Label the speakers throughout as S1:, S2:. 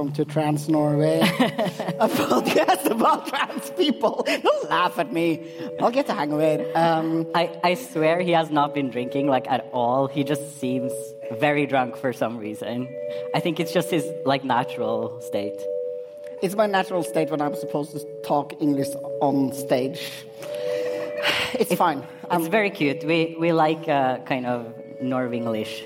S1: welcome to Trans Norway, a podcast about trans people. Don't laugh at me. I'll get the hang of it. Um,
S2: I, I swear he has not been drinking like at all. He just seems very drunk for some reason. I think it's just his like natural state.
S1: it's my natural state when I'm supposed to talk English on stage. It's fine.
S2: It's very cute. We we like uh, kind of Norwenglish.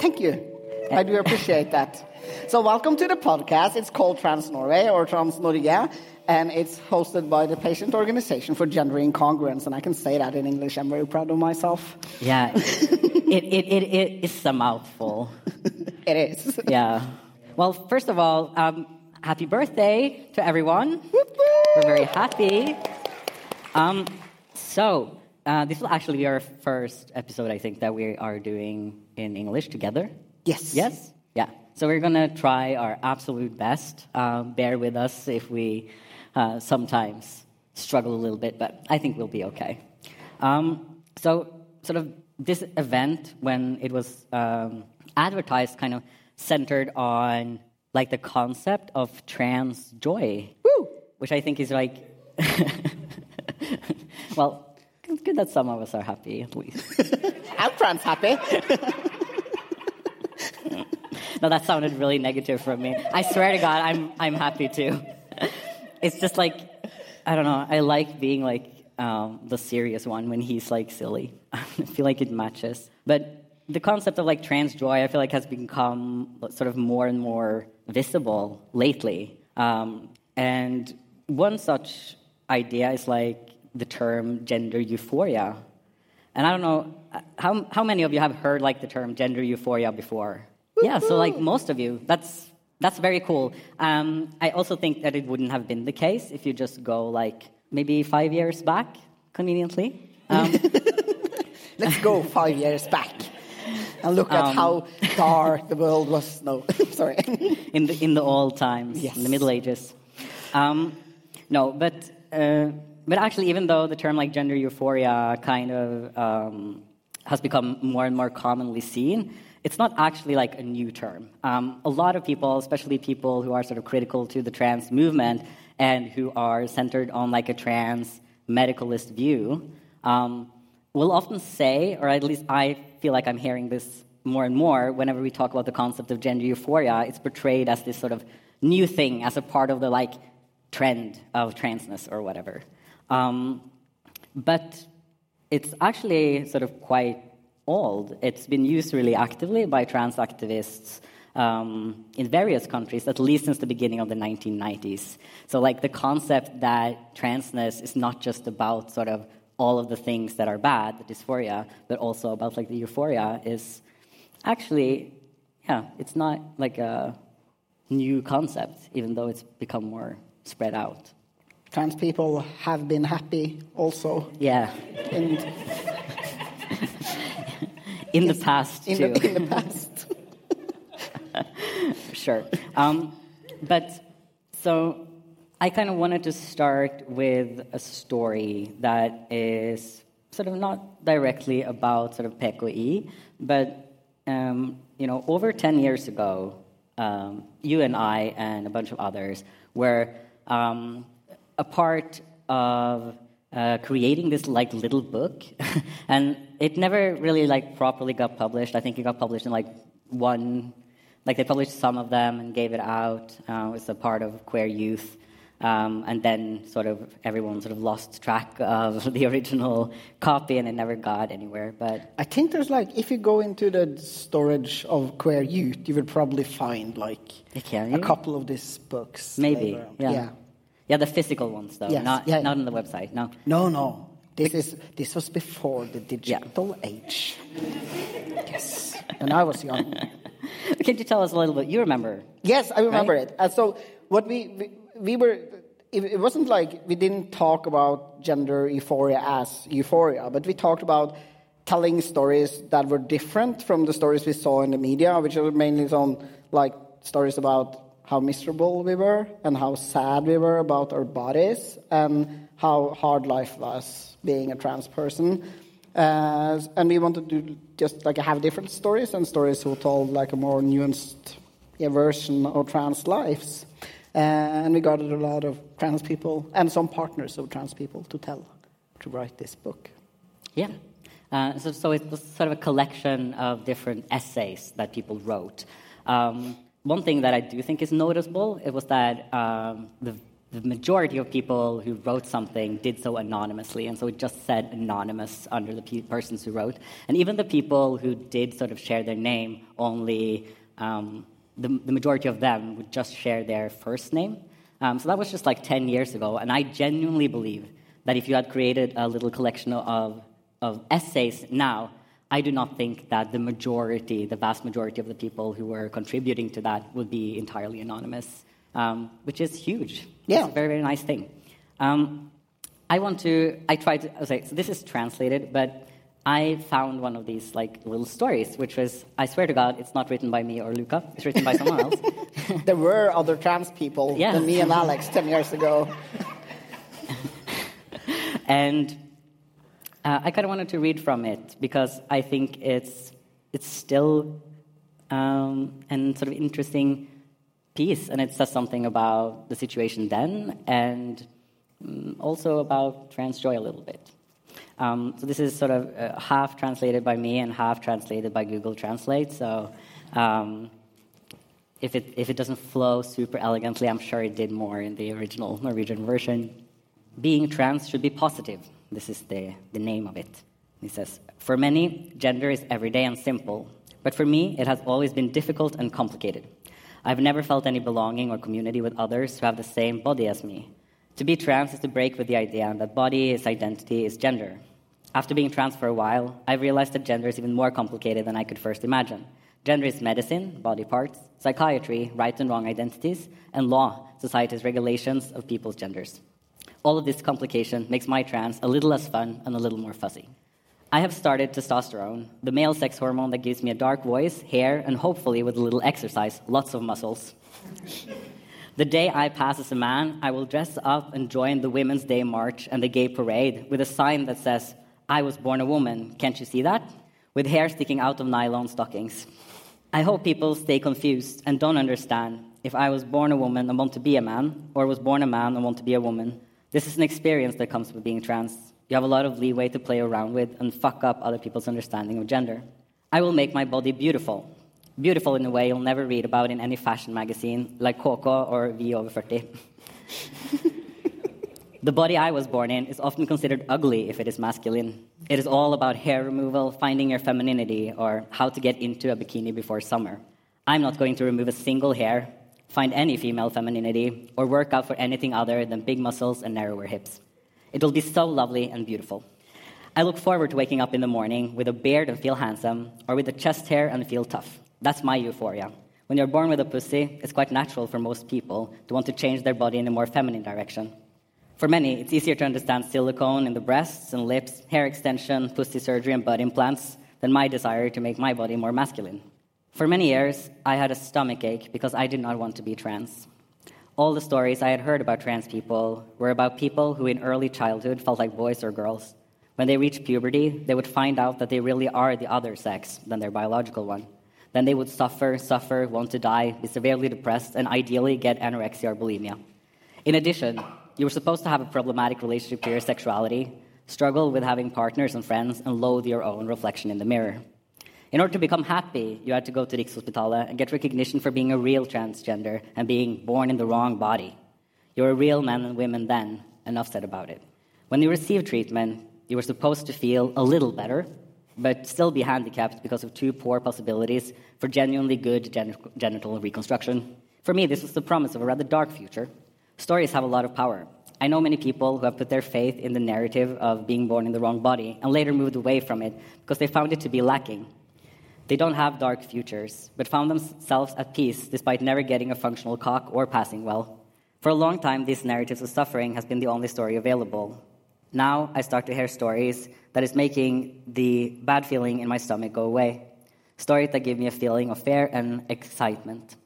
S1: Thank you. I do appreciate that. So, welcome to the podcast. It's called Trans Norway or Trans Norge, and it's hosted by the Patient Organization for Gender Incongruence. And I can say that in English. I'm very proud of myself.
S2: Yeah, it, it, it, it is a mouthful.
S1: It is.
S2: Yeah. Well, first of all, um, happy birthday to everyone. We're very happy. Um, so, uh, this will actually be our first episode, I think, that we are doing in English together.
S1: Yes.
S2: Yes? Yeah. So, we're going to try our absolute best. Um, bear with us if we uh, sometimes struggle a little bit, but I think we'll be okay. Um, so, sort of, this event, when it was um, advertised, kind of centered on like the concept of trans joy,
S1: Woo!
S2: which I think is like, well, it's good that some of us are happy at least.
S1: I'm trans happy.
S2: No, that sounded really negative from me. I swear to God, I'm I'm happy too. It's just like I don't know. I like being like um, the serious one when he's like silly. I feel like it matches. But the concept of like trans joy, I feel like has become sort of more and more visible lately. Um, and one such idea is like the term gender euphoria. And I don't know how how many of you have heard like the term gender euphoria before. Yeah, so like most of you, that's that's very cool. Um, I also think that it wouldn't have been the case if you just go like maybe five years back, conveniently. Um,
S1: Let's go five years back and look at how dark the world was. No, sorry.
S2: in the in the old times,
S1: Yes.
S2: in the Middle Ages. Um, no, but uh, but actually, even though the term like gender euphoria kind of um, has become more and more commonly seen, it's not actually like a new term. Um, a lot of people, especially people who are sort of critical to the trans movement and who are centered on like a trans medicalist view, um, will often say, or at least I feel like I'm hearing this more and more whenever we talk about the concept of gender euphoria, it's portrayed as this sort of new thing, as a part of the like trend of transness or whatever. Um, but it's actually sort of quite old. It's been used really actively by trans activists um, in various countries, at least since the beginning of the 1990s. So, like the concept that transness is not just about sort of all of the things that are bad, the dysphoria, but also about like the euphoria is actually, yeah, it's not like a new concept, even though it's become more spread out.
S1: Trans people have been happy also.
S2: Yeah,
S1: In,
S2: in the past
S1: in,
S2: too.
S1: the, in the past.
S2: sure. Um, but so I kind of wanted to start with a story that is sort of not directly about sort of PKI, but um, you know, over 10 years ago, um, you and I and a bunch of others were um, a part of uh, creating this like little book, and it never really like properly got published. I think it got published in like one like they published some of them and gave it out. Uh, it was a part of Queer Youth, um, and then sort of everyone sort of lost track of the original copy, and it never got anywhere. But
S1: I think there's like, if you go into the storage of Queer Youth, you would probably find like a couple of these books.
S2: maybe, yeah.
S1: yeah.
S2: Yeah, the physical ones though,
S1: Yes,
S2: not
S1: yeah,
S2: not
S1: yeah.
S2: on the website. No,
S1: No, no. This is this was before the digital age. Yes. And I was young.
S2: can you tell us a little bit? You remember?
S1: Yes, I remember
S2: Right?
S1: it. Uh, so what we, we we were it, it wasn't like we didn't talk about gender euphoria as euphoria, but we talked about telling stories that were different from the stories we saw in the media, which were mainly on like stories about how miserable we were and how sad we were about our bodies and how hard life was being a trans person. Uh, and we wanted to just like have different stories and stories who told like a more nuanced yeah, version of trans lives. Uh, and we got a lot of trans people and some partners of trans people to tell, to write this book.
S2: Yeah. Uh, so, so, it was sort of a collection of different essays that people wrote. Um, one thing that I do think is noticeable it was that um, the, the majority of people who wrote something did so anonymously, and so it just said anonymous under the pe- persons who wrote. And even the people who did sort of share their name, only um, the, the, majority of them would just share their first name. Um, so that was just like 10 years ago, and I genuinely believe that if you had created a little collection of, of essays now, I do not think that the majority, the vast majority of the people who were contributing to that would be entirely anonymous, um, which is huge.
S1: Yeah.
S2: It's a very, very nice thing. Um, I want to, I tried to, okay, so this is translated, but I found one of these like little stories, which was, I swear to God, it's not written by me or Luca, it's written by someone else.
S1: there were other trans people yeah. than me and Alex 10 years ago.
S2: and uh, I kind of wanted to read from it because I think it's it's still um, an sort of interesting piece, and it says something about the situation then, and um, also about trans joy a little bit. Um, so this is sort of uh, half translated by me and half translated by Google Translate. So um, if it if it doesn't flow super elegantly, I'm sure it did more in the original Norwegian version. Being trans should be positive this is the, the name of it. He says, For many, gender is everyday and simple, but for me, it has always been difficult and complicated. I've never felt any belonging or community with others who have the same body as me. To be trans is to break with the idea that body is identity is gender. After being trans for a while, I realized that gender is even more complicated than I could first imagine. Gender is medicine, body parts, psychiatry, right and wrong identities, and law, society's regulations of people's genders. All of this complication makes my trans a little less fun and a little more fuzzy. I have started testosterone, the male sex hormone that gives me a dark voice, hair, and hopefully, with a little exercise, lots of muscles. the day I pass as a man, I will dress up and join the Women's Day March and the gay parade with a sign that says, I was born a woman. Can't you see that? With hair sticking out of nylon stockings. I hope people stay confused and don't understand if I was born a woman and want to be a man, or was born a man and want to be a woman. This is an experience that comes with being trans. You have a lot of leeway to play around with and fuck up other people's understanding of gender. I will make my body beautiful. Beautiful in a way you'll never read about in any fashion magazine like Coco or V over 30. the body I was born in is often considered ugly if it is masculine. It is all about hair removal, finding your femininity, or how to get into a bikini before summer. I'm not going to remove a single hair, find any female femininity, or work out for anything other than big muscles and narrower hips. It will be so lovely and beautiful. I look forward to waking up in the morning with a beard and feel handsome, or with a chest hair and feel tough. That's my euphoria. When you're born with a pussy, it's quite natural for most people to want to change their body in a more feminine direction. For many, it's easier to understand silicone in the breasts and lips, hair extension, pussy surgery, and butt implants than my desire to make my body more masculine. For many years, I had a stomach ache because I did not want to be trans. All the stories I had heard about trans people were about people who in early childhood felt like boys or girls. When they reached puberty, they would find out that they really are the other sex than their biological one. Then they would suffer, suffer, want to die, be severely depressed, and ideally get anorexia or bulimia. In addition, you were supposed to have a problematic relationship to your sexuality, struggle with having partners and friends, and loathe your own reflection in the mirror. In order to become happy, you had to go to Rikshospitalet and get recognition for being a real transgender and being born in the wrong body. You were a real man and women then, enough said about it. When you received treatment, you were supposed to feel a little better, but still be handicapped because of two poor possibilities for genuinely good gen- genital reconstruction. For me, this was the promise of a rather dark future. Stories have a lot of power. I know many people who have put their faith in the narrative of being born in the wrong body and later moved away from it because they found it to be lacking. They don't have dark futures, but found themselves at peace despite never getting a functional cock or passing well. For a long time, these narratives of suffering has been the only story available. Now I start to hear stories that is making the bad feeling in my stomach go away. Stories that give me a feeling of fear and excitement.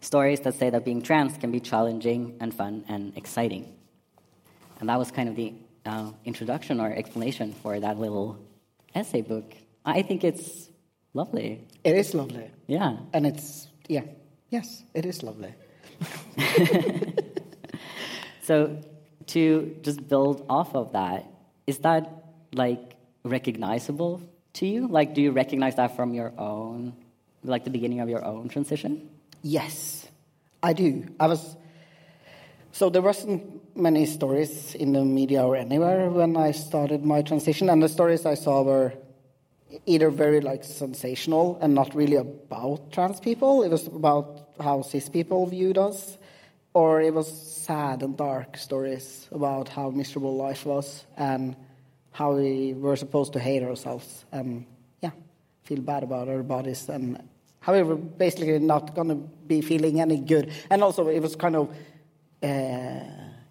S2: Stories that say that being trans can be challenging and fun and exciting. And that was kind of the uh, introduction or explanation for that little essay book. I think it's lovely.
S1: It is lovely.
S2: Yeah.
S1: And it's, yeah. Yes, it is lovely.
S2: So to just build off of that, is that like recognizable to you? Like, do you recognize that from your own, like the beginning of your own transition?
S1: Yes, I do. I was so there wasn't many stories in the media or anywhere when I started my transition, and the stories I saw were either very like sensational and not really about trans people. It was about how cis people viewed us, or it was sad and dark stories about how miserable life was and how we were supposed to hate ourselves and yeah, feel bad about our bodies and how we were basically not going to be feeling any good. And also, it was kind of uh,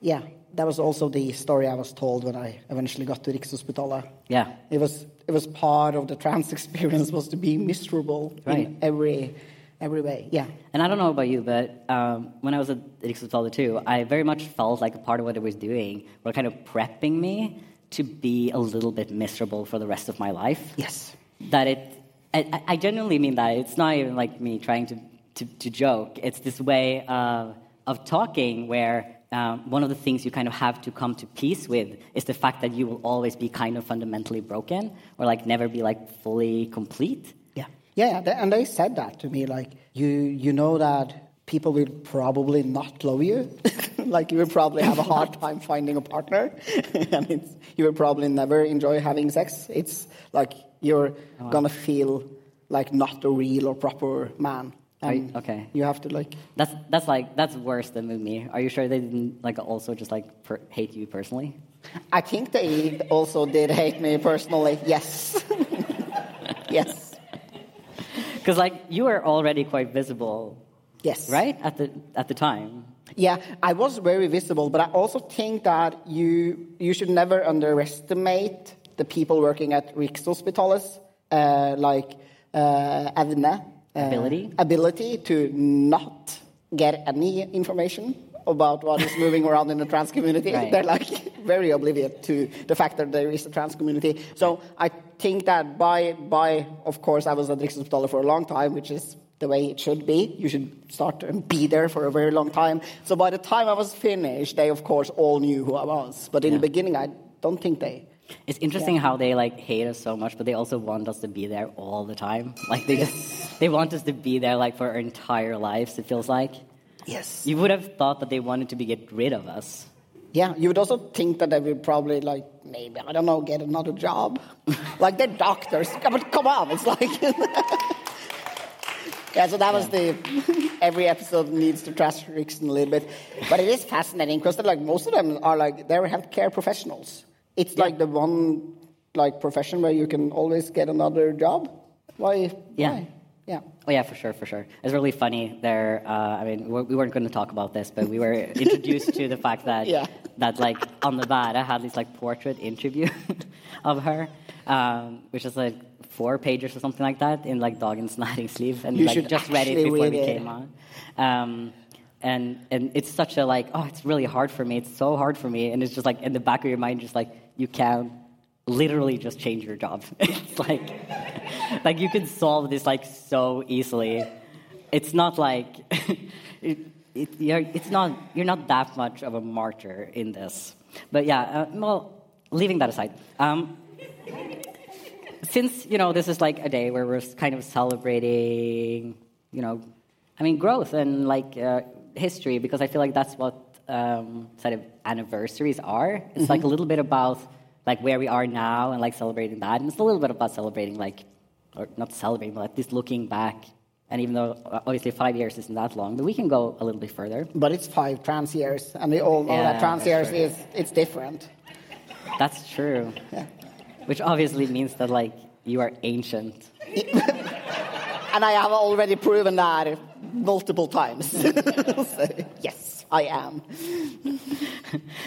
S1: yeah, that was also the story I was told when I eventually got to Rikshospitalet.
S2: Yeah.
S1: It was it was part of the trans experience was to be miserable
S2: Right.
S1: in every every way. Yeah.
S2: And I don't know about you, but um, when I was at Rikshospitalet too, I very much felt like a part of what it was doing were kind of prepping me to be a little bit miserable for the rest of my life.
S1: Yes.
S2: That it, I, I genuinely mean that. It's not even like me trying to, to, to joke. It's this way of, of talking where um, one of the things you kind of have to come to peace with is the fact that you will always be kind of fundamentally broken or like never be like fully complete.
S1: Yeah. Yeah, and they said that to me like you you know that people will probably not love you. like you will probably have a hard time finding a partner and it's, you will probably never enjoy having sex. It's like you're going to feel like not a real or proper man.
S2: You- okay.
S1: You have to like
S2: That's that's like that's worse than with me. Are you sure they didn't like also just like per- hate you personally?
S1: I think they also did hate me personally. Yes. yes.
S2: Because like you were already quite visible,
S1: Yes.
S2: right at the at the time.
S1: Yeah, I was very visible, but I also think that you you should never underestimate the people working at Rikshospitalet, uh, like uh, evne, Uh,
S2: ability?
S1: ability to not get any information about what is moving around in the trans community.
S2: Right.
S1: They're like very oblivious to the fact that there is a trans community. So I think that by by of course I was at Rikshospitalet for a long time, which is the way it should be. You should start and be there for a very long time. So by the time I was finished, they of course all knew who I was. But in the beginning, I don't think they.
S2: It's interesting how they like hate us so much, but they also want us to be there all the time. Like they just they want us to be there like for our entire lives. It feels like
S1: Yes.
S2: you would have thought that they wanted to be get rid of us.
S1: Yeah, you would also think that they would probably like maybe I don't know get another job, like they're doctors. But come on, it's like. yeah, so that was the every episode needs to trust Riksen a little bit, but it is fascinating because like most of them are like they're healthcare professionals. It's like the one like profession where you can always get another job. Why?
S2: Yeah.
S1: Why? Yeah.
S2: Oh yeah, for sure, for sure. It's really funny. There, uh, I mean, we we weren't going to talk about this, but we were introduced to the fact that
S1: Yeah.
S2: that like on the bad, I had this like portrait interview of her, um, which is like four pages or something like that in like Dagens Næringsliv, and
S1: You
S2: like just read it before
S1: read
S2: we
S1: it.
S2: came on. Um, and and it's such a like oh it's really hard for me it's so hard for me and it's just like in the back of your mind just like you can literally just change your job. It's like like you can solve this like so easily. It's not like it, it, you're, it's not you're not that much of a martyr in this. But yeah uh, well leaving that aside um, since you know this is like a day where we're kind of celebrating you know i mean growth and like uh, history because i feel like that's what um, sort of anniversaries are. It's like a little bit about like where we are now and like celebrating that. And it's a little bit about celebrating like or not celebrating but at least looking back. And even though uh, obviously five years isn't that long but we can go a little bit further.
S1: But it's five trans years, and we all know
S2: Yeah,
S1: that trans years
S2: true.
S1: is it's different.
S2: that's true. Which obviously means that like you are ancient.
S1: And I have already proven that multiple times. So, yes, I am.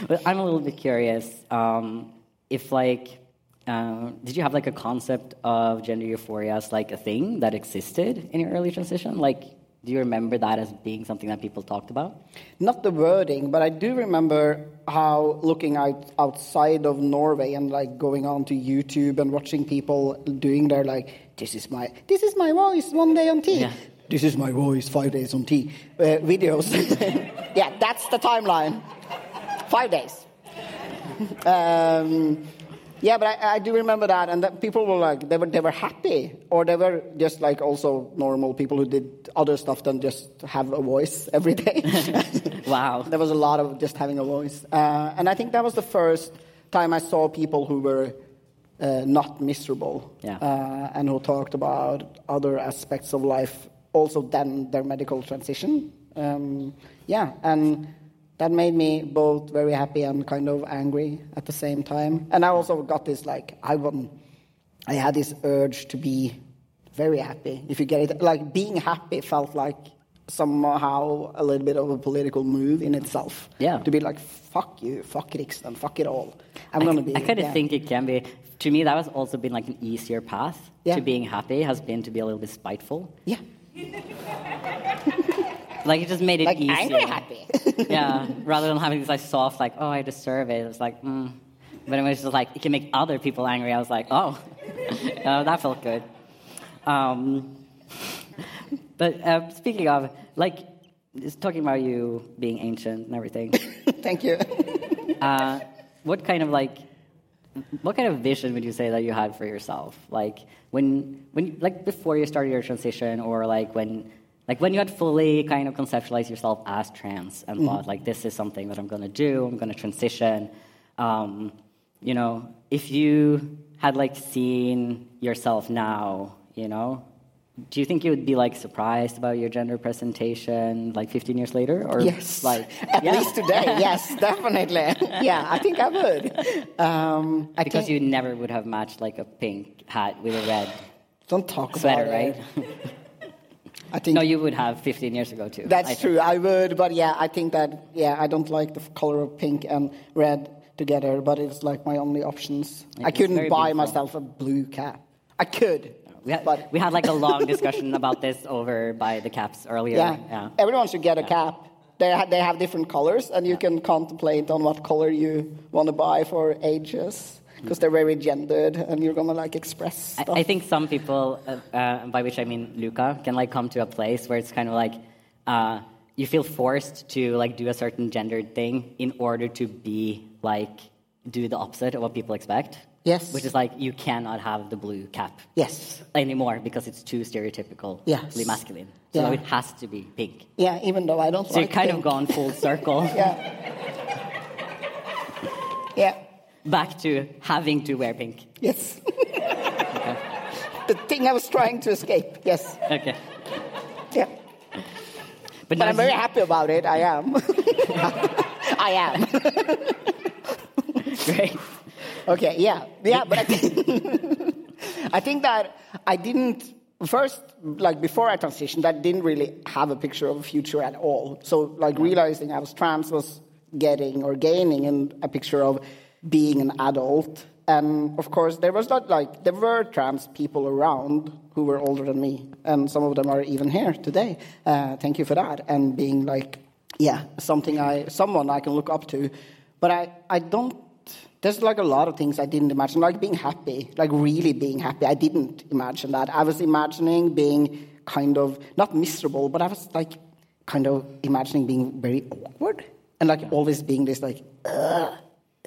S2: But I'm a little bit curious um, if, like, uh, did you have like a concept of gender euphoria as like a thing that existed in your early transition? Like, do you remember that as being something that people talked about?
S1: Not the wording, but I do remember how looking out outside of Norway and like going on to YouTube and watching people doing their like, this is my this is my voice one day on T.
S2: Yeah.
S1: "This is my voice." Five days on T uh, videos. yeah, that's the timeline. Five days. Um, yeah, but I, I, do remember that, and that people were like, they were, they were happy, or they were just like also normal people who did other stuff than just have a voice every day.
S2: wow.
S1: There was a lot of just having a voice. Uh, and I think that was the first time I saw people who were uh, not miserable
S2: yeah.
S1: uh, and who talked about other aspects of life also than their medical transition. Um, yeah, and that made me both very happy and kind of angry at the same time. And I also got this like I want, I had this urge to be very happy. If you get it, like being happy felt like somehow a little bit of a political move in itself.
S2: Yeah.
S1: To be like, fuck you, fuck Riksdagen, fuck it all. I'm gonna be.
S2: I kind of
S1: yeah.
S2: think it can be. To me, that has also been like an easier path
S1: Yeah.
S2: to being happy. Has been to be a little bit spiteful.
S1: Yeah.
S2: Like it just made it
S1: Like
S2: easier.
S1: angry happy.
S2: yeah, rather than having this like soft, like, oh, I deserve it. It was like, mm. But it was just like, it can make other people angry. I was like, oh, uh, that felt good. Um, but uh, speaking of, like, just talking about you being ancient and everything,
S1: Thank you.
S2: uh, what kind of like, what kind of vision would you say that you had for yourself? Like when, when, like before you started your transition, or like when, like when you had fully kind of conceptualized yourself as trans and thought like this is something that I'm going to do, I'm going to transition. Um, you know, if you had like seen yourself now, you know, do you think you would be like surprised about your gender presentation like 15 years later, or
S1: Yes.
S2: like
S1: At
S2: yeah.
S1: least today, yes, definitely. Yeah, I think I would. Um, I
S2: because
S1: think,
S2: you never would have matched like a pink hat with a red
S1: don't talk
S2: sweater,
S1: about
S2: right?
S1: I think
S2: no, you would have 15 years ago too.
S1: That's
S2: think.
S1: true. I would, but yeah, I think that yeah, I don't like the color of pink and red together. But it's like my only options. I couldn't buy
S2: beautiful.
S1: myself a blue cap. I could,
S2: We had,
S1: but
S2: we had like a long discussion about this over by the caps earlier.
S1: yeah, everyone should get a cap. They ha- they have different colors, and you can contemplate on what color you want to buy for ages because they're very gendered, and you're gonna like express stuff.
S2: I, I think some people, uh, uh, by which I mean Luca, can like come to a place where it's kind of like uh, you feel forced to like do a certain gendered thing in order to be like do the opposite of what people expect.
S1: Yes.
S2: Which is like you cannot have the blue cap
S1: yes.
S2: anymore because it's too stereotypically
S1: Yes.
S2: masculine. So
S1: Yeah.
S2: it has to be pink.
S1: Yeah, even though I don't
S2: So
S1: like
S2: you've kind
S1: pink.
S2: of gone full circle
S1: Yeah. yeah.
S2: back to having to wear pink.
S1: Yes. the thing I was trying to escape. Yes.
S2: Okay.
S1: Yeah.
S2: But,
S1: But I'm very happy about it. I am. I am.
S2: Great.
S1: Okay. Yeah. Yeah. But I think, I think that I didn't first like before I transitioned. I didn't really have a picture of a future at all. So like realizing I was trans was getting or gaining in a picture of being an adult. And of course, there was not like there were trans people around who were older than me, and some of them are even here today. Uh, thank you for that. And being like, yeah, something I, someone I can look up to. But I, I don't. There's like a lot of things I didn't imagine, like being happy, like really being happy. I didn't imagine that. I was imagining being kind of not miserable, but I was like kind of imagining being very awkward and like always being this like, Ugh,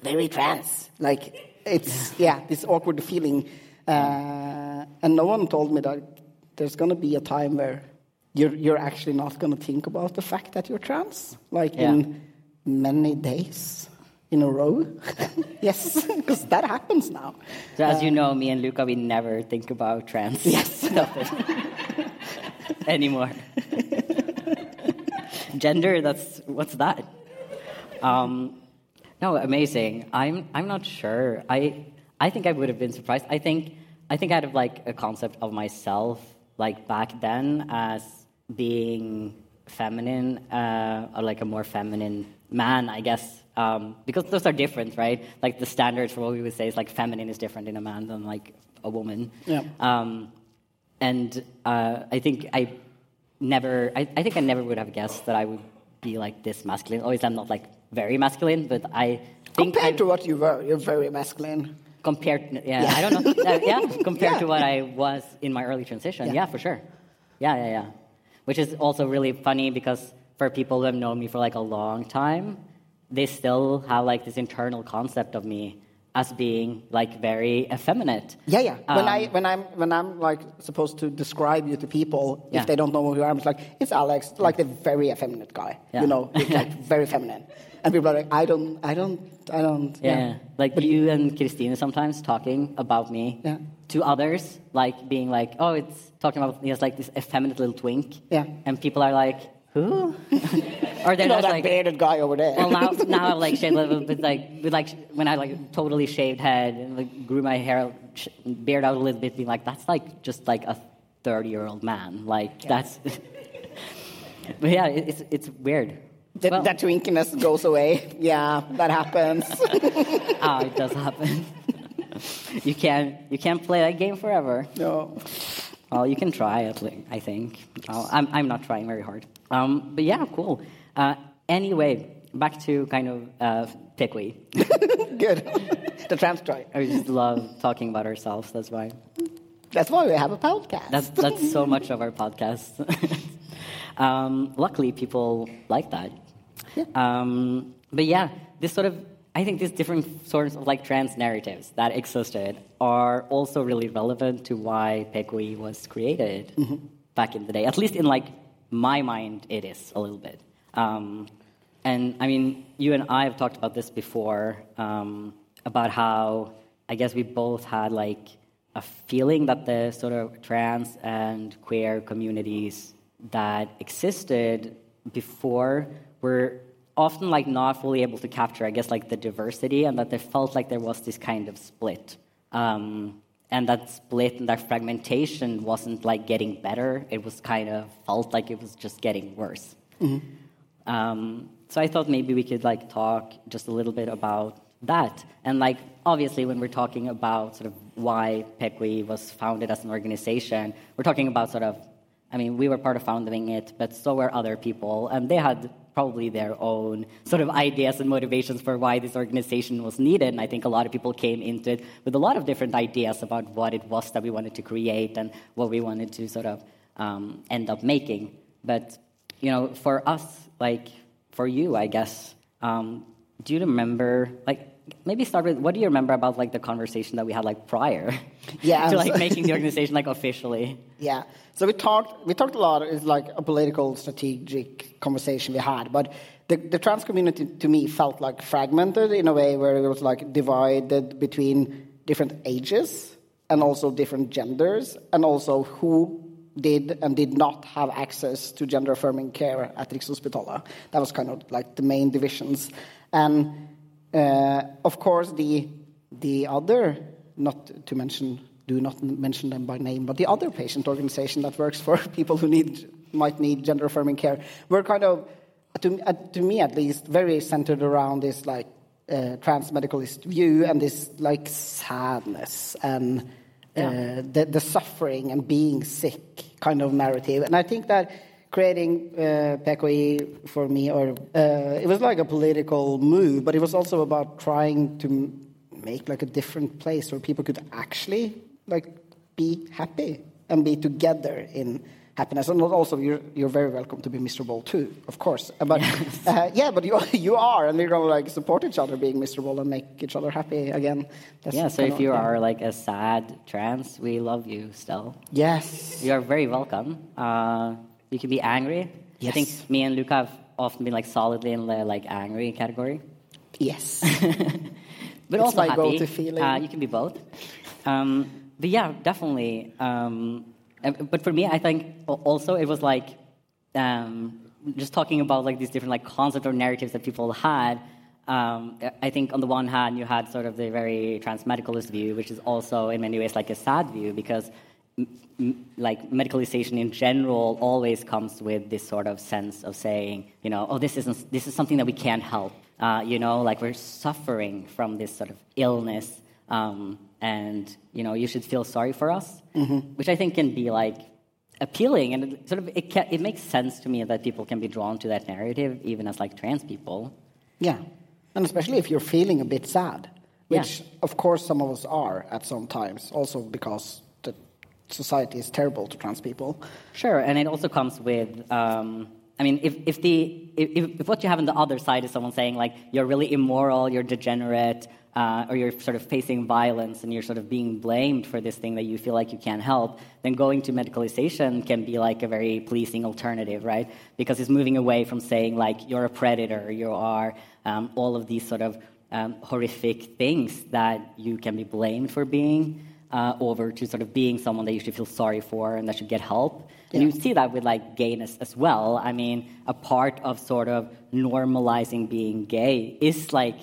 S1: very trans. Like it's yeah, this awkward feeling. Uh, and no one told me that there's gonna be a time where you're you're actually not gonna think about the fact that you're trans, like
S2: Yeah.
S1: in many days in a row. yes, because that happens now.
S2: So as you know, me and Luca, we never think about trans
S1: Yes.
S2: stuff anymore. Gender, that's what's that? Um, no, amazing. I'm I'm not sure. I I think I would have been surprised. I think I think I had like a concept of myself like back then as being feminine, uh, or like a more feminine man, I guess. Um, because those are different, right? Like the standards for what we would say is like feminine is different in a man than like a woman.
S1: Yeah.
S2: Um, and uh, I think I never, I, I think I never would have guessed that I would be like this masculine. Always, I'm not like very masculine, but I think
S1: Compared
S2: I,
S1: to what you were, you're very masculine.
S2: compared, yeah, I don't know, uh, yeah, compared
S1: Yeah.
S2: to what I was in my early transition,
S1: Yeah.
S2: yeah, for sure, yeah, yeah, yeah. which is also really funny because for people who have known me for like a long time, they still have like this internal concept of me as being like very effeminate.
S1: Yeah, yeah. when I
S2: Um,
S1: when I'm when I'm like supposed to describe you to people,
S2: Yeah.
S1: if they don't know who you are, I'm just like it's Alex, like the very effeminate guy.
S2: Yeah.
S1: You know, it's like very feminine. And people are like, I don't, I don't, I don't.
S2: Yeah, like you and Christina sometimes talking about me
S1: Yeah.
S2: to others, like being like, oh, it's talking about he has like this effeminate little twink.
S1: Yeah.
S2: And people are like, who? or they're
S1: You know
S2: just
S1: that
S2: like,
S1: bearded guy over there.
S2: well, now, now I'm like shaved a little bit, like with like when I like totally shaved head and like grew my hair, sh- beard out a little bit, being like, that's like just like a thirty-year-old man. Like that's. but yeah, it, it's it's weird.
S1: that,
S2: Well-
S1: that twinkiness goes away. Yeah, that happens.
S2: Ah, it does happen. you can't you can't play that game forever.
S1: no.
S2: Well, you can try at least, I think. I'm I'm not trying very hard. Um, but yeah, cool. Uh, anyway, back to kind of uh.
S1: Good. the trans try.
S2: I just love talking about ourselves. That's why.
S1: That's why we have a podcast.
S2: That's that's so much of our podcast. um, luckily, people like that. Um, but yeah, this sort of I think these different sorts of like trans narratives that existed are also really relevant to why PKI was created back in the day. At least in like my mind, it is a little bit. Um, and I mean, you and I have talked about this before um, about how I guess we both had like a feeling that the sort of trans and queer communities that existed before were often like not fully able to capture, I guess, like the diversity, and that they felt like there was this kind of split. Um, and that split and that fragmentation wasn't like getting better. It was kind of felt like it was just getting worse. Um, so I thought maybe we could like talk just a little bit about that. And like obviously when we're talking about sort of why PKI was founded as an organization, we're talking about sort of I mean, we were part of founding it, but so were other people, and they had probably their own sort of ideas and motivations for why this organization was needed. And I think a lot of people came into it with a lot of different ideas about what it was that we wanted to create and what we wanted to sort of um, end up making. But you know, for us, like for you, I guess, um, do you remember, like, maybe start with what do you remember about like the conversation that we had like prior
S1: Yeah,
S2: to like making the organization like officially?
S1: Yeah. So we talked. We talked a lot. It's like a political, strategic conversation we had. But the, the trans community, to me, felt like fragmented in a way where it was like divided between different ages and also different genders, and also who did and did not have access to gender affirming care at Rikshospitalet. That was kind of like the main divisions. And of course, the the other, not to mention, do not mention them by name, but the other patient organization that works for people who need might need gender affirming care, were kind of, to, uh, to me at least, very centered around this like uh, trans medicalist view and this like sadness and uh, the, the suffering and being sick kind of narrative. And I think that creating uh, PKI for me, or uh, it was like a political move, but it was also about trying to make like a different place where people could actually like be happy and be together in happiness. And also, you're you're very welcome to be miserable too, of course. Uh, But uh, yeah, but you you are, and we're gonna like support each other being miserable and make each other happy again. That's
S2: Yeah, so if
S1: of-
S2: you
S1: yeah.
S2: are like a sad trans, we love you still.
S1: yes,
S2: You are very welcome. Uh, you can be angry. I think me and Luca have often been like solidly in the like angry category.
S1: yes.
S2: but
S1: It's
S2: also
S1: my
S2: happy.
S1: go-to feeling.
S2: Uh, you can be both. Um, but yeah, definitely. Um, but for me, I think also it was like um, just talking about like these different like concepts or narratives that people had. Um, I think on the one hand, you had sort of the very transmedicalist view, which is also in many ways like a sad view because m- like medicalization in general always comes with this sort of sense of saying, you know, oh, this isn't this is something that we can't help. Uh, you know, like we're suffering from this sort of illness, um, and you know, you should feel sorry for us, which I think can be like appealing, and it sort of it, ca- it makes sense to me that people can be drawn to that narrative, even as like trans people.
S1: Yeah, and especially if you're feeling a bit sad,
S2: Yeah.
S1: which of course some of us are at some times, also because society is terrible to trans people.
S2: Sure, and it also comes with. Um, I mean, if, if the if, if what you have on the other side is someone saying like you're really immoral, you're degenerate, uh, or you're sort of facing violence and you're sort of being blamed for this thing that you feel like you can't help, then going to medicalization can be like a very pleasing alternative, right? Because it's moving away from saying like you're a predator, you are um, all of these sort of um, horrific things that you can be blamed for being uh, over to sort of being someone that you should feel sorry for and that should get help. And you see that with like gayness as well. I mean, a part of sort of normalizing being gay is like,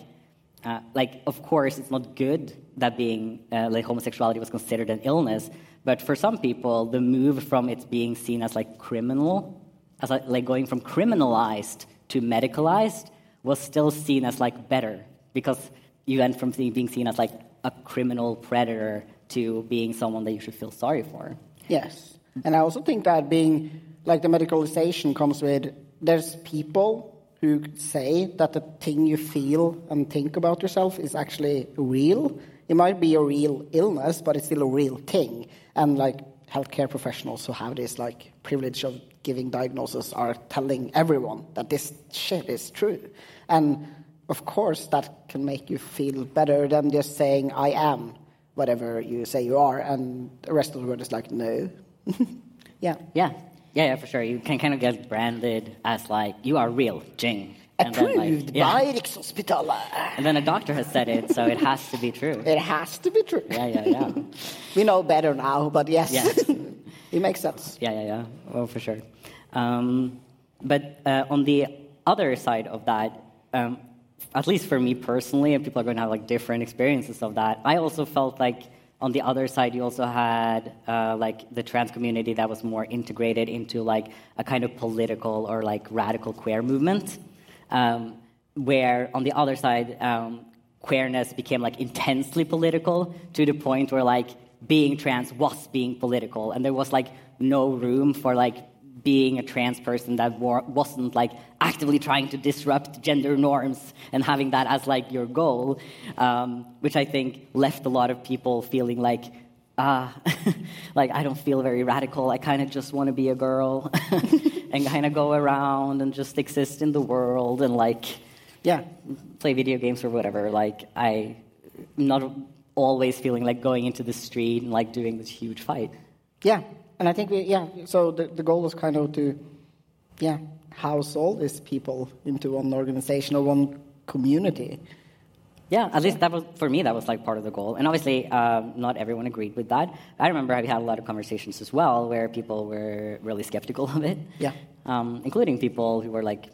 S2: uh, like of course, it's not good that being uh, like homosexuality was considered an illness, but for some people, the move from it being seen as like criminal, as like, like going from criminalized to medicalized, was still seen as like better because you went from being seen as like a criminal predator to being someone that you should feel sorry for.
S1: Yes. And I also think that being like the medicalization comes with there's people who say that the thing you feel and think about yourself is actually real. It might be a real illness, but it's still a real thing. And like healthcare professionals who have this like privilege of giving diagnosis are telling everyone that this shit is true. And of course, that can make you feel better than just saying, I am whatever you say you are, and the rest of the world is like, no. yeah.
S2: Yeah. Yeah, yeah, for sure. You can kind of get branded as like, you are real, Jing.
S1: And Approved then, like, yeah. by Rikshospitalet.
S2: And then a doctor has said it, so it has to be true.
S1: It has to be true.
S2: Yeah, yeah, yeah.
S1: we know better now, but yes, yeah. it makes sense.
S2: Yeah, yeah, yeah. Well, for sure. Um, but uh, on the other side of that, um, at least for me personally, and people are going to have like different experiences of that. I also felt like on the other side, you also had uh, like the trans community that was more integrated into like a kind of political or like radical queer movement, um, where on the other side, um, queerness became like intensely political to the point where like being trans was being political, and there was like no room for like being a trans person that wasn't like actively trying to disrupt gender norms and having that as like your goal, um, which I think left a lot of people feeling like, ah, like I don't feel very radical. I kind of just want to be a girl and kind of go around and just exist in the world and like, yeah, play video games or whatever. Like I, not always feeling like going into the street and like doing this huge fight.
S1: Yeah, and I think we, yeah, so the, the goal was kind of to, yeah, house all these people into one organization or one community.
S2: Yeah, at least that was for me. That was like part of the goal, and obviously, um, not everyone agreed with that. I remember I had a lot of conversations as well where people were really skeptical of it.
S1: Yeah,
S2: um, including people who were like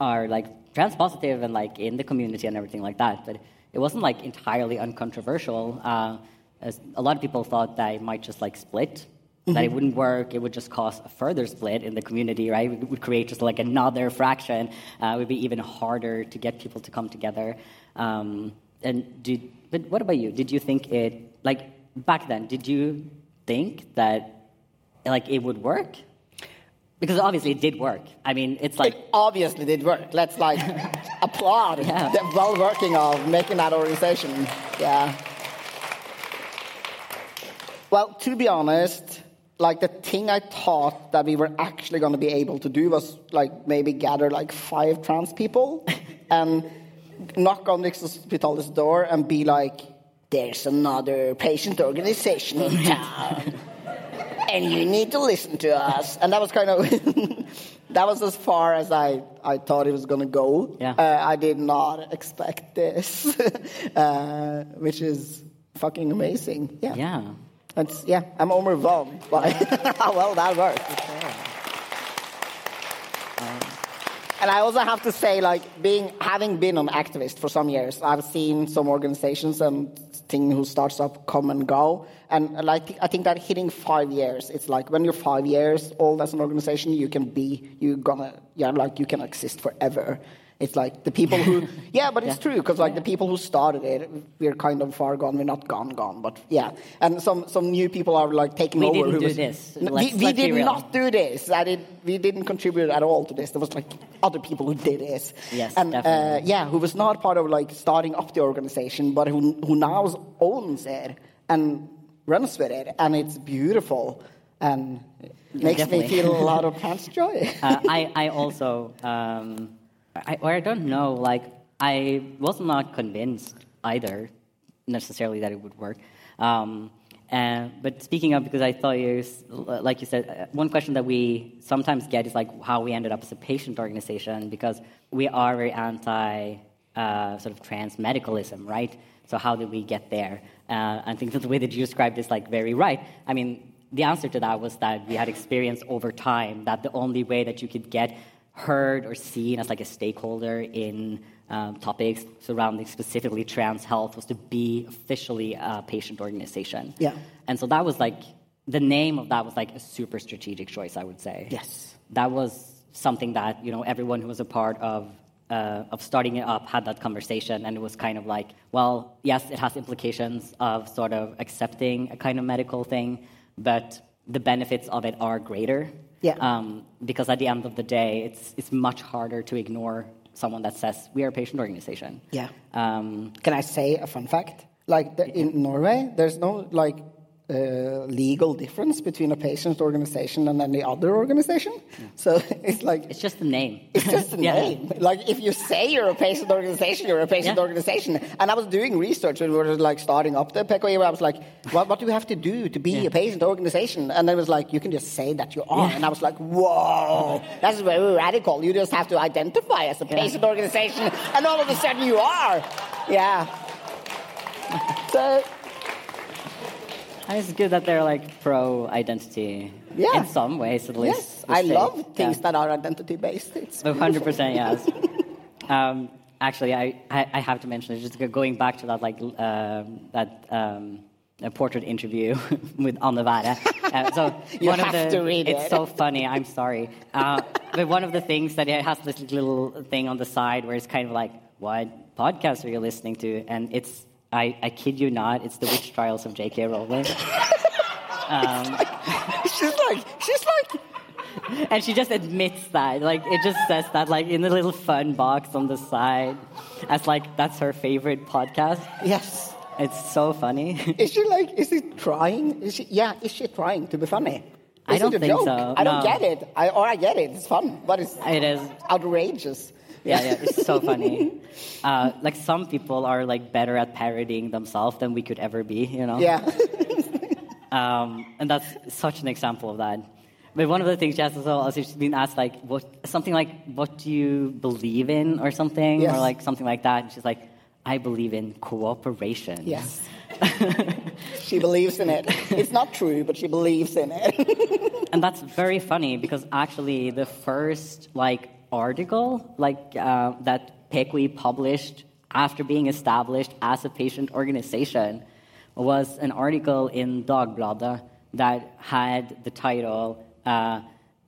S2: are like trans positive and like in the community and everything like that. But it wasn't like entirely uncontroversial. Uh, as a lot of people thought that it might just like split Mm-hmm. That it wouldn't work, it would just cause a further split in the community, right? It would create just like another fraction. Uh, it would be even harder to get people to come together. Um, and did, but what about you? Did you think it, like back then, did you think that like it would work? Because obviously it did work. I mean, it's like
S1: it obviously did work. Let's like applaud yeah. the well working of making that organization. Yeah. Well, to be honest, like the thing I thought that we were actually going to be able to do was like maybe gather like five trans people and knock on the hospital's door and be like, "There's another patient organization in town, and you need to listen to us." And that was kind of that was as far as I I thought it was going to go.
S2: Yeah. Uh,
S1: I did not expect this, uh, which is fucking amazing. Yeah.
S2: Yeah.
S1: It's, yeah, I'm overwhelmed by how well that worked. Um, and I also have to say, like, being having been an activist for some years, I've seen some organizations and things who starts up come and go. And like, I think that hitting five years, it's like when you're five years old as an organization, you can be, you're gonna, yeah, like you can exist forever. It's like the people who, yeah, but it's yeah. true because like the people who started it, we're kind of far gone. We're not gone, gone, but yeah. And some some new people are like taking
S2: we
S1: over.
S2: We didn't
S1: do
S2: was, this.
S1: Let's, we, we did not do this. I did. We didn't contribute at all to this. There was like other people who did this.
S2: Yes,
S1: and
S2: uh,
S1: yeah, who was not part of like starting up the organization, but who who now owns it and runs with it, and it's beautiful and makes
S2: definitely.
S1: me feel a lot of trans joy.
S2: uh, I, I also, um, I, or I don't know, like, I was not convinced either necessarily that it would work. Um, and, but speaking of, because I thought you, like you said, uh, one question that we sometimes get is like how we ended up as a patient organization because we are very anti uh, sort of trans medicalism, right? So how did we get there? Uh, I think that the way that you described is like very right. I mean, the answer to that was that we had experience over time that the only way that you could get heard or seen as like a stakeholder in um, topics surrounding specifically trans health was to be officially a patient organization.
S1: Yeah.
S2: And so that was like the name of that was like a super strategic choice, I would say.
S1: Yes.
S2: That was something that you know everyone who was a part of uh, of starting it up had that conversation, and it was kind of like, well, yes, it has implications of sort of accepting a kind of medical thing, but the benefits of it are greater.
S1: Yeah.
S2: Um, because at the end of the day, it's it's much harder to ignore someone that says we are a patient organization.
S1: Yeah.
S2: Um,
S1: Can I say a fun fact? Like the, in Norway, there's no like uh, legal difference between a patient organization and any other organization. So it's like
S2: it's just the name.
S1: It's just a
S2: Yeah.
S1: name. Like if you say you're a patient organization, you're a patient
S2: Yeah.
S1: organization. And I was doing research when we were like starting up the PKI, where I was like, what, what do we have to do to be a patient organization? And then it was like, you can just say that you are.
S2: Yeah.
S1: And I was like, whoa, that's very radical. You just have to identify as a patient organization, and all of a sudden you are. Yeah. So
S2: And it's good that they're like pro identity
S1: Yeah.
S2: in some ways at least.
S1: yes, I
S2: Let's
S1: love things
S2: Yeah.
S1: that are identity based. It's
S2: hundred percent, yes. um, actually, I, I, I have to mention it. Just going back to that, like um that um, a portrait interview with Anne Wæhre. Uh, so
S1: You
S2: one of
S1: have
S2: the,
S1: to read
S2: it's
S1: it.
S2: so funny. I'm sorry, uh, but one of the things that it has this little thing on the side where it's kind of like, what podcast are you listening to? And it's I, I kid you not, it's the witch trials of J.K. Rowling.
S1: Um, she's like, she's like,
S2: And she just admits that. Like, it just says that, like, in the little fun box on the side, as, like, that's her favorite podcast.
S1: yes.
S2: It's so funny.
S1: Is she like? Is she trying? Is she? Yeah. Is she trying to be funny?
S2: I don't think
S1: joke?
S2: so,
S1: I don't
S2: no.
S1: get it. I, or I get it. It's fun, but it's
S2: it is.
S1: outrageous.
S2: Yeah, yeah, it's so funny. Uh, like, some people are, like, better at parodying themselves than we could ever be, you know?
S1: Yeah.
S2: Um, and that's such an example of that. But one of the things she has as well is she's been asked like what something like what do you believe in or something
S1: Yes.
S2: or like something like that. And she's like, I believe in cooperation.
S1: yes. she believes in it. It's not true, but she believes in it.
S2: and that's very funny because actually the first like article like uh, that PKI published after being established as a patient organization was an article in Dagbladet that had the title uh,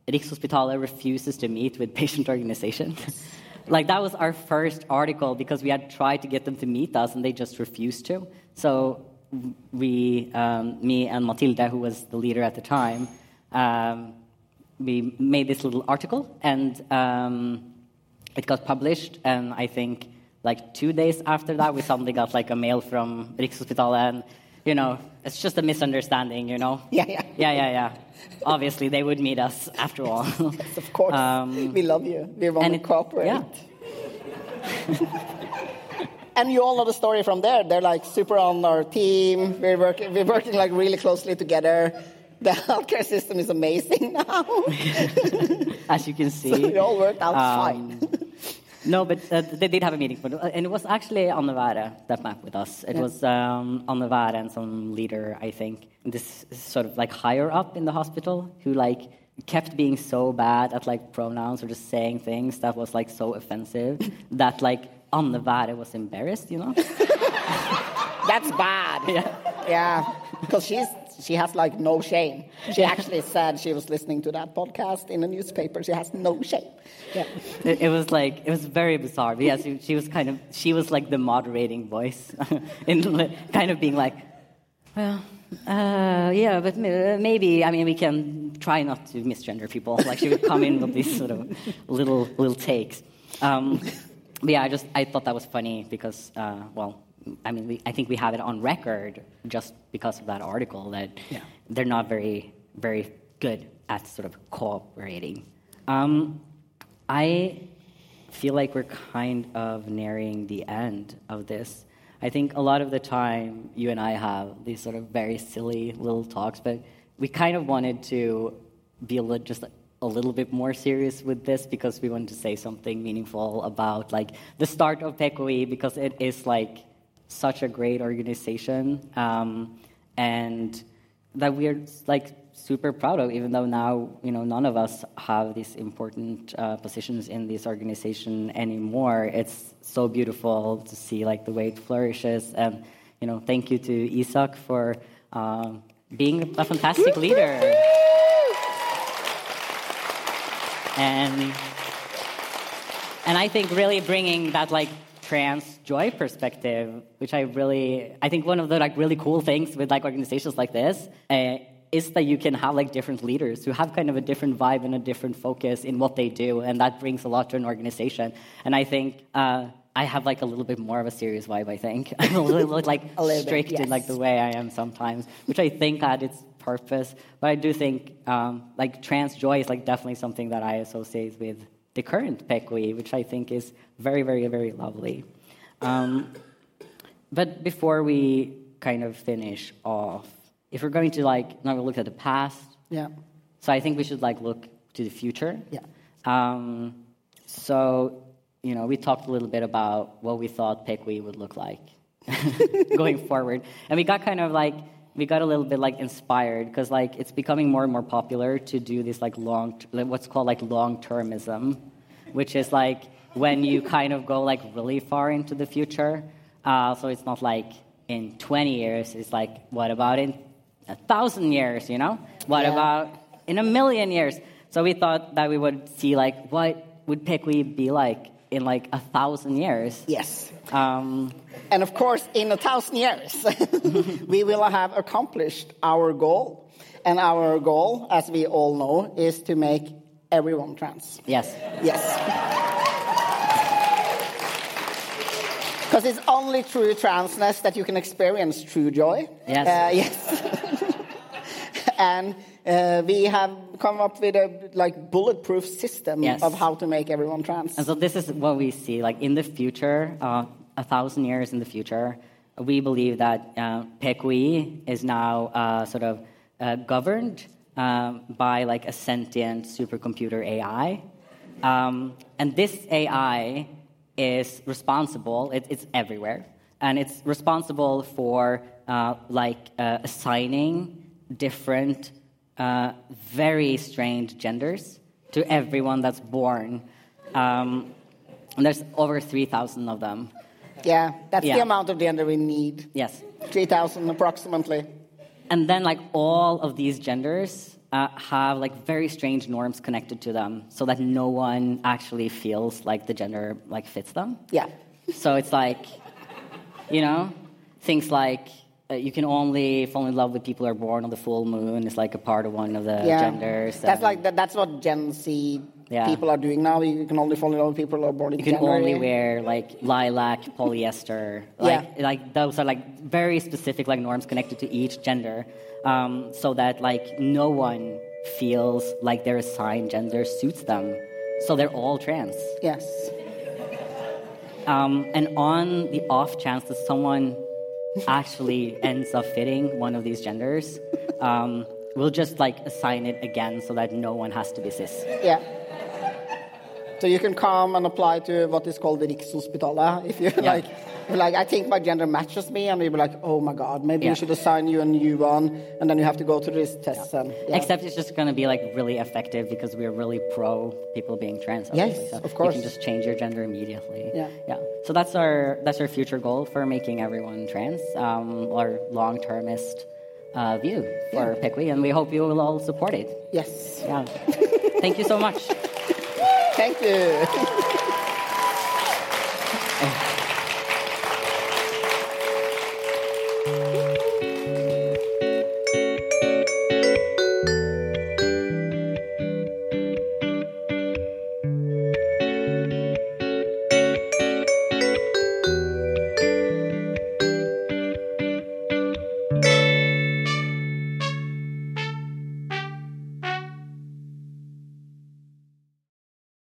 S2: Rikshospitalet refuses to meet with patient organization. like that was our first article because we had tried to get them to meet us and they just refused to. So we, um, me and Matilda, who was the leader at the time, um, we made this little article and um, it got published. And I think like two days after that, we suddenly got like a mail from Rikshospitalet, and you know, it's just a misunderstanding, you know.
S1: Yeah, yeah.
S2: yeah, yeah, yeah. Obviously, they would meet us after all.
S1: of course.
S2: Um,
S1: we love you. We want to cooperate.
S2: yeah.
S1: And you all know the story from there. They're like super on our team. We're working, we're working like really closely together. The healthcare system is amazing now.
S2: as you can see.
S1: it all worked out
S2: Um,
S1: fine.
S2: No, but uh, they did have a meeting, but, uh, and it was actually Anne Wæhre that met with us. It was um, Anne Wæhre and some leader, I think, this sort of like higher up in the hospital who like kept being so bad at like pronouns or just saying things that was like so offensive that like Anne Wæhre was embarrassed, you know?
S1: That's bad.
S2: yeah.
S1: Yeah, because she's she has like no shame. She actually said she was listening to that podcast in a newspaper. She has no shame. Yeah.
S2: It, it was like it was very bizarre. But yes, she, she was kind of she was like the moderating voice, in kind of being like, well, uh, yeah, but maybe I mean we can try not to misgender people. Like she would come in with these sort of little little takes. Um, yeah, I just I thought that was funny because uh, well I mean, we, I think we have it on record just because of that article that
S1: Yeah.
S2: they're not very, very good at sort of cooperating. Um, I feel like we're kind of nearing the end of this. I think a lot of the time you and I have these sort of very silly little talks, but we kind of wanted to be a little, just a little bit more serious with this because we wanted to say something meaningful about like the start of PKI because it is like such a great organization um, and that we're like super proud of even though now you know none of us have these important uh, positions in this organization anymore. It's so beautiful to see like the way it flourishes. And you know thank you to isak for um, being a fantastic leader. And and I think really bringing that like trans joy perspective, which I really I think one of the like really cool things with like organizations like this uh, is that you can have like different leaders who have kind of a different vibe and a different focus in what they do, and that brings a lot to an organization. And I think. Uh, I have like a little bit more of a serious vibe. I think I'm a little like
S1: A little bit,
S2: strict in like the way I am sometimes, which I think had its purpose. But I do think um, like trans joy is like definitely something that I associate with the current PKI, which I think is very, very, very lovely. Um, but before we kind of finish off, if we're going to like now look at the past,
S1: Yeah.
S2: so I think we should like look to the future.
S1: Yeah.
S2: Um, so, you know, we talked a little bit about what we thought PKI would look like going forward. And we got kind of like, we got a little bit like inspired because like it's becoming more and more popular to do this like long, like, what's called like long-termism, which is like when you kind of go like really far into the future. Uh, so it's not like in 20 years, it's like, what about in a thousand years, you know? What
S1: Yeah.
S2: about in a million years. So we thought that we would see like what would PKI be like in like a thousand years.
S1: Yes.
S2: Um,
S1: And of course, in a thousand years, we will have accomplished our goal. And our goal, as we all know, is to make everyone trans.
S2: yes.
S1: Yes. Because it's only through transness that you can experience true joy.
S2: Yes.
S1: Uh, yes. and uh, we have come up with a like bulletproof system
S2: Yes.
S1: of how to make everyone trans.
S2: And so this is what we see like in the future, uh, a thousand years in the future. We believe that uh, is now uh, sort of uh, governed um, by like a sentient supercomputer AI. Um, and this AI is responsible, it, it's everywhere, and it's responsible for uh, like uh, assigning different, uh, very strange genders to everyone that's born. Um, and there's over 3,000 of them.
S1: yeah, that's
S2: Yeah.
S1: the amount of gender we need.
S2: Yes.
S1: 3,000 approximately.
S2: And then, like, all of these genders uh, have, like, very strange norms connected to them so that no one actually feels like the gender, like, fits them.
S1: Yeah.
S2: So it's like, you know, things like you can only fall in love with people who are born on the full moon It's like a part of one of the
S1: yeah.
S2: genders.
S1: That's like that, that's what Gen Z
S2: Yeah.
S1: people are doing now. You can only fall in love with people who are born in
S2: you can
S1: January.
S2: only wear like lilac, polyester. Like,
S1: Yeah.
S2: like those are like very specific like norms connected to each gender, um, so that like no one feels like their assigned gender suits them. So they're all trans.
S1: Yes.
S2: Um, and on the off chance that someone actually ends up fitting one of these genders, um, we'll just like assign it again so that no one has to be cis.
S1: Yeah. So you can come and apply to what is called the Rikshospitalet if you
S2: Yeah.
S1: like. Like I think my gender matches me, and you'll be like, "Oh my God, maybe
S2: Yeah.
S1: we should assign you a new one," and then you have to go to this test. And yeah.
S2: Except it's just going to be like really effective because we're really pro people being trans.
S1: Yes,
S2: so
S1: of course.
S2: You can just change your gender immediately.
S1: Yeah.
S2: yeah. So that's our that's our future goal for making everyone trans, um, our long termist uh, view for PKI, and we hope you will all support it.
S1: yes.
S2: Yeah. Thank you so much.
S1: Thank you.